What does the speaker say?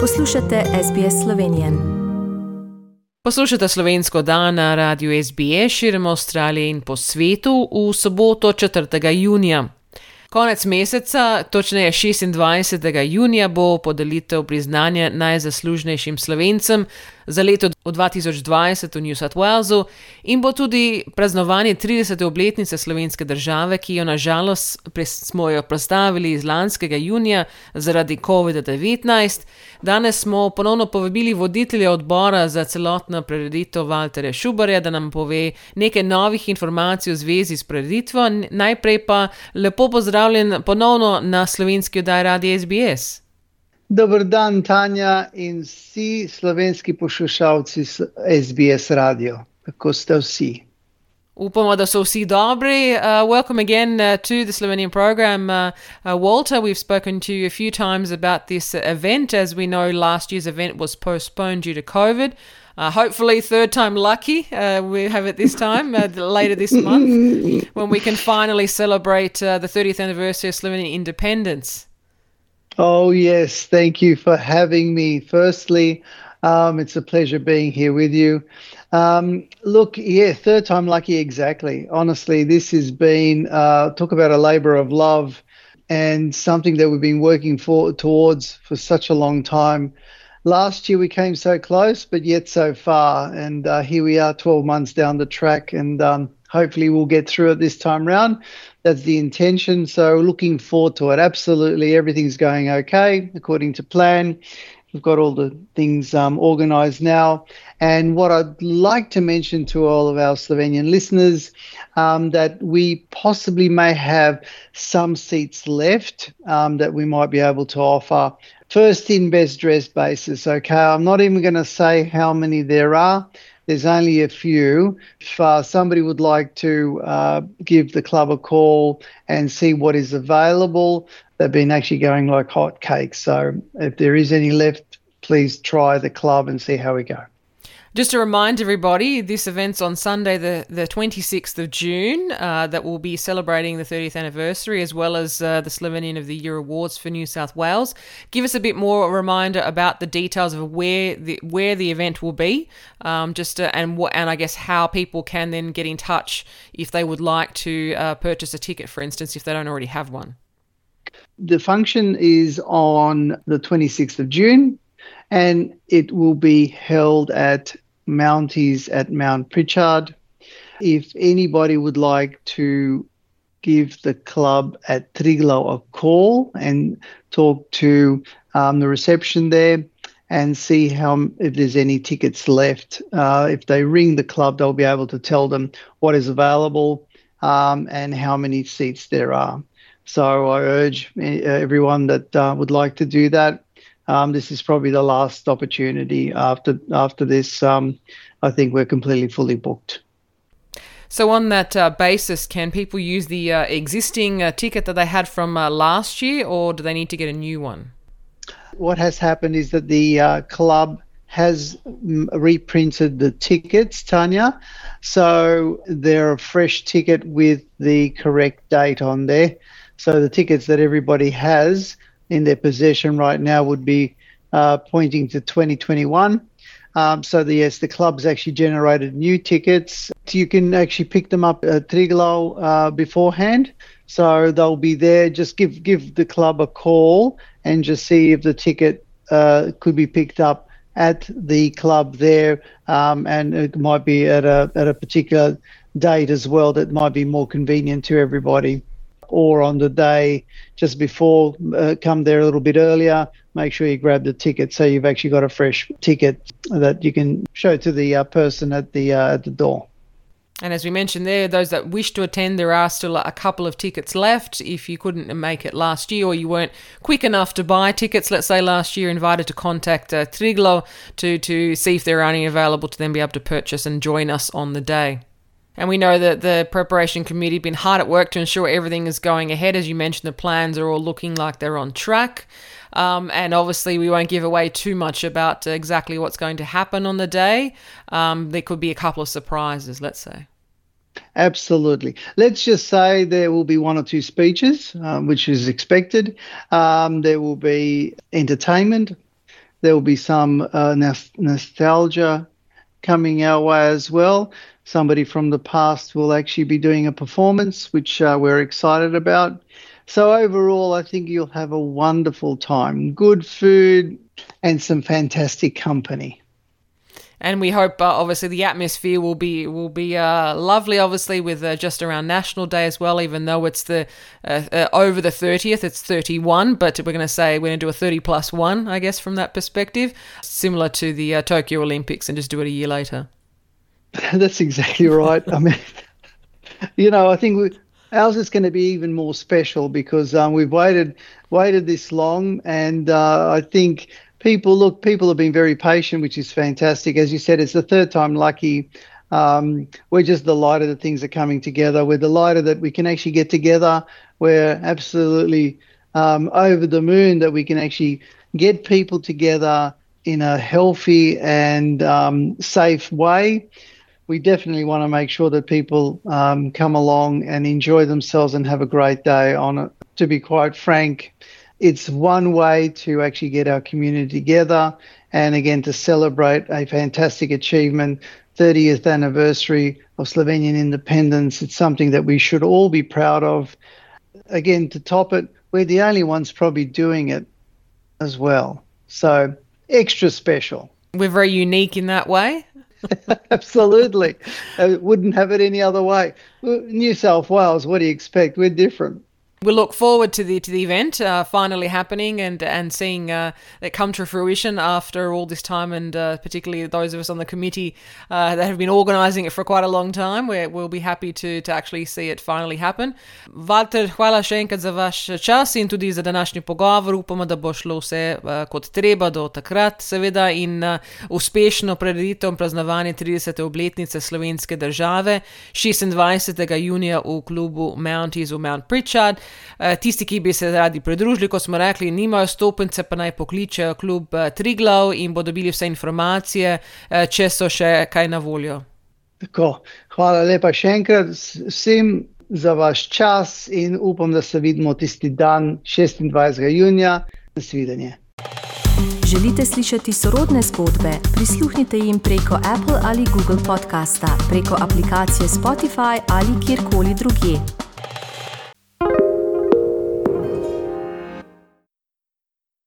Poslušate SBS Slovenije. Poslušate slovensko dan na radiju SBS širom Avstralije in po svetu v soboto 4. junija. Konec meseca, točneje 26. junija, bo podelitev priznanja najzaslužnejšim slovencem za leto 2020 v New South Walesu in bo tudi praznovanje 30. obletnice slovenske države, ki jo nažalost smo jo predstavili iz lanskega junija zaradi COVID-19. Danes smo ponovno povabili voditelja odbora za celotno prireditev Walterja Šubarja, da nam pove nekaj novih informacij v zvezi s prireditvijo. Najprej pa lepo pozdravljen ponovno na slovenski oddaji Radio SBS. Dober dan, Tanja in vsi slovenski poslušalci SBS radio. Kako ste vsi? Upamo, da so vsi dobri. Uh, welcome again uh, to the Slovenian program. Uh, uh, Walter, we've spoken to you a few times about this event. As we know, last year's event was postponed due to COVID. Uh, hopefully, third time lucky. Uh, we have it this time, uh, later this month, when we can finally celebrate uh, the 30th anniversary of Slovenian independence. Oh, yes. Thank you for having me. Firstly, um, it's a pleasure being here with you. Um, look, yeah, third time lucky, exactly. Honestly, this has been, uh, talk about a labor of love and something that we've been working for towards for such a long time. Last year we came so close, but yet so far. And uh, here we are 12 months down the track, and um, hopefully we'll get through it this time round. That's the intention. So looking forward to it. Absolutely, everything's going okay according to plan. We've got all the things um, organised now. And what I'd like to mention to all of our Slovenian listeners um, that we possibly may have some seats left um, that we might be able to offer. First in best dress basis. Okay, I'm not even going to say how many there are there's only a few. If uh, somebody would like to uh, give the club a call and see what is available, they've been actually going like hot cakes. So if there is any left, please try the club and see how we go. Just to remind everybody, this event's on Sunday, the, the 26th of June, uh, that will be celebrating the 30th anniversary as well as uh, the Slovenian of the Year Awards for New South Wales. Give us a bit more reminder about the details of where the where the event will be, um, just to, and what and I guess how people can then get in touch if they would like to uh, purchase a ticket, for instance, if they don't already have one. The function is on the 26th of June and it will be held at Mounties at Mount Pritchard. If anybody would like to give the club at Triglav a call and talk to um, the reception there and see how if there's any tickets left. Uh, if they ring the club, they'll be able to tell them what is available um, and how many seats there are. So I urge eh, everyone that uh, would like to do that um, this is probably the last opportunity. After after this, um, I think we're completely fully booked. So, on that uh, basis, can people use the uh, existing uh, ticket that they had from uh, last year, or do they need to get a new one? What has happened is that the uh, club has reprinted the tickets, Tanya. So they're a fresh ticket with the correct date on there. So the tickets that everybody has in their possession right now would be uh, pointing to 2021. Um, so the, yes, the club's actually generated new tickets. You can actually pick them up at Triglav uh, beforehand. So they'll be there. Just give give the club a call and just see if the ticket uh, could be picked up at the club there, um, and it might be at a at a particular date as well that might be more convenient to everybody or on the day just before, uh, come there a little bit earlier. Make sure you grab the ticket so you've actually got a fresh ticket that you can show to the uh, person at the uh, at the door. And as we mentioned there, those that wish to attend, there are still a couple of tickets left. If you couldn't make it last year or you weren't quick enough to buy tickets, let's say last year, invited to contact uh, Triglav to, to see if there are any available to then be able to purchase and join us on the day. And we know that the preparation committee have been hard at work to ensure everything is going ahead. As you mentioned, the plans are all looking like they're on track. Um, and obviously, we won't give away too much about exactly what's going to happen on the day. Um, there could be a couple of surprises, let's say. Absolutely. Let's just say there will be one or two speeches, um, which is expected. Um, there will be entertainment. There will be some uh, nostalgia coming our way as well. Somebody from the past will actually be doing a performance, which uh, we're excited about. So, overall, I think you'll have a wonderful time. Good food and some fantastic company and we hope uh, obviously the atmosphere will be will be uh, lovely. Obviously, with uh, just around National Day as well. Even though it's the uh, uh, over the thirtieth, it's thirty one, but we're going to say we're going to do a thirty plus one, I guess, from that perspective, similar to the uh, Tokyo Olympics, and just do it a year later. That's exactly right. I mean, you know, I think we, ours is going to be even more special because um, we've waited waited this long, and I think people look people have been very patient which is fantastic. As you said it's the third time lucky. Um, we're just delighted that things are coming together. We're delighted that we can actually get together. We're absolutely um, over the moon that we can actually get people together in a healthy and um, safe way. We definitely want to make sure that people um, come along and enjoy themselves and have a great day on it. To be quite frank it's one way to actually get our community together and again to celebrate a fantastic achievement 30th anniversary of Slovenian independence. It's something that we should all be proud of. Again, to top it, we're the only ones probably doing it as well. So, extra special. We're very unique in that way. Absolutely. I wouldn't have it any other way. New South Wales, what do you expect? We're different we look forward to the to the event uh, finally happening and and seeing uh, it come to fruition after all this time, and uh, particularly those of us on the committee uh, that have been organising it for quite a long time. we will be happy to to actually see it finally happen. Walter, hvala še enkrat za vaš čas in tudi za današnji pogovor. Upamo, da bo šlo vse uh, kot treba do takrat, seveda, in uh, uspešno preditev praznovanje 30. obletnice slovenske države 26. junija v klubu Mounties v Mount Pritchard. Eh, tisti, ki bi se radi pridružili, kot smo rekli, nimajo stopnice, pa naj pokličejo klub eh, Triglav in bodo dobili vse informacije, eh, če so še kaj na voljo. Tako, hvala lepa še enkrat vsem za vaš čas in upam, da se vidimo tisti dan 26. junija. Nasvidenje. Želite slišati sorodne zgodbe? Prisluhnite jim preko Apple ali Google podcasta, preko aplikacije Spotify ali kjerkoli drugje.